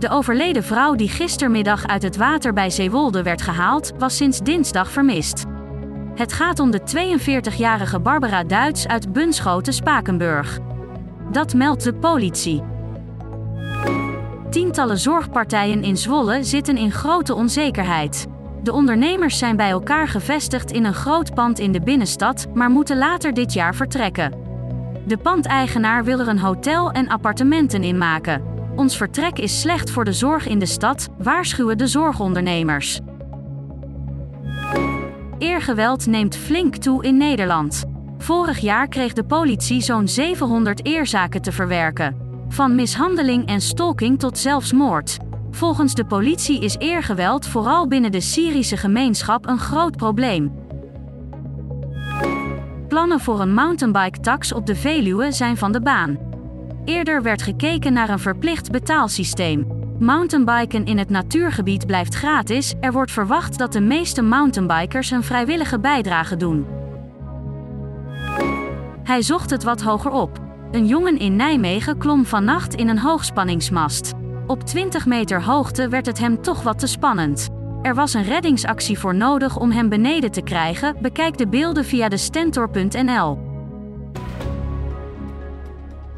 De overleden vrouw die gistermiddag uit het water bij Zeewolde werd gehaald, was sinds dinsdag vermist. Het gaat om de 42-jarige Barbara Duits uit Bunschoten-Spakenburg. Dat meldt de politie. Tientallen zorgpartijen in Zwolle zitten in grote onzekerheid. De ondernemers zijn bij elkaar gevestigd in een groot pand in de binnenstad, maar moeten later dit jaar vertrekken. De pandeigenaar wil er een hotel en appartementen in maken. Ons vertrek is slecht voor de zorg in de stad, waarschuwen de zorgondernemers. Eergeweld neemt flink toe in Nederland. Vorig jaar kreeg de politie zo'n 700 eerzaken te verwerken. Van mishandeling en stalking tot zelfs moord. Volgens de politie is eergeweld vooral binnen de Syrische gemeenschap een groot probleem. Plannen voor een mountainbike-tax op de Veluwe zijn van de baan. Eerder werd gekeken naar een verplicht betaalsysteem. Mountainbiken in het natuurgebied blijft gratis. Er wordt verwacht dat de meeste mountainbikers een vrijwillige bijdrage doen. Hij zocht het wat hoger op. Een jongen in Nijmegen klom vannacht in een hoogspanningsmast. Op 20 meter hoogte werd het hem toch wat te spannend. Er was een reddingsactie voor nodig om hem beneden te krijgen. Bekijk de beelden via de stentor.nl.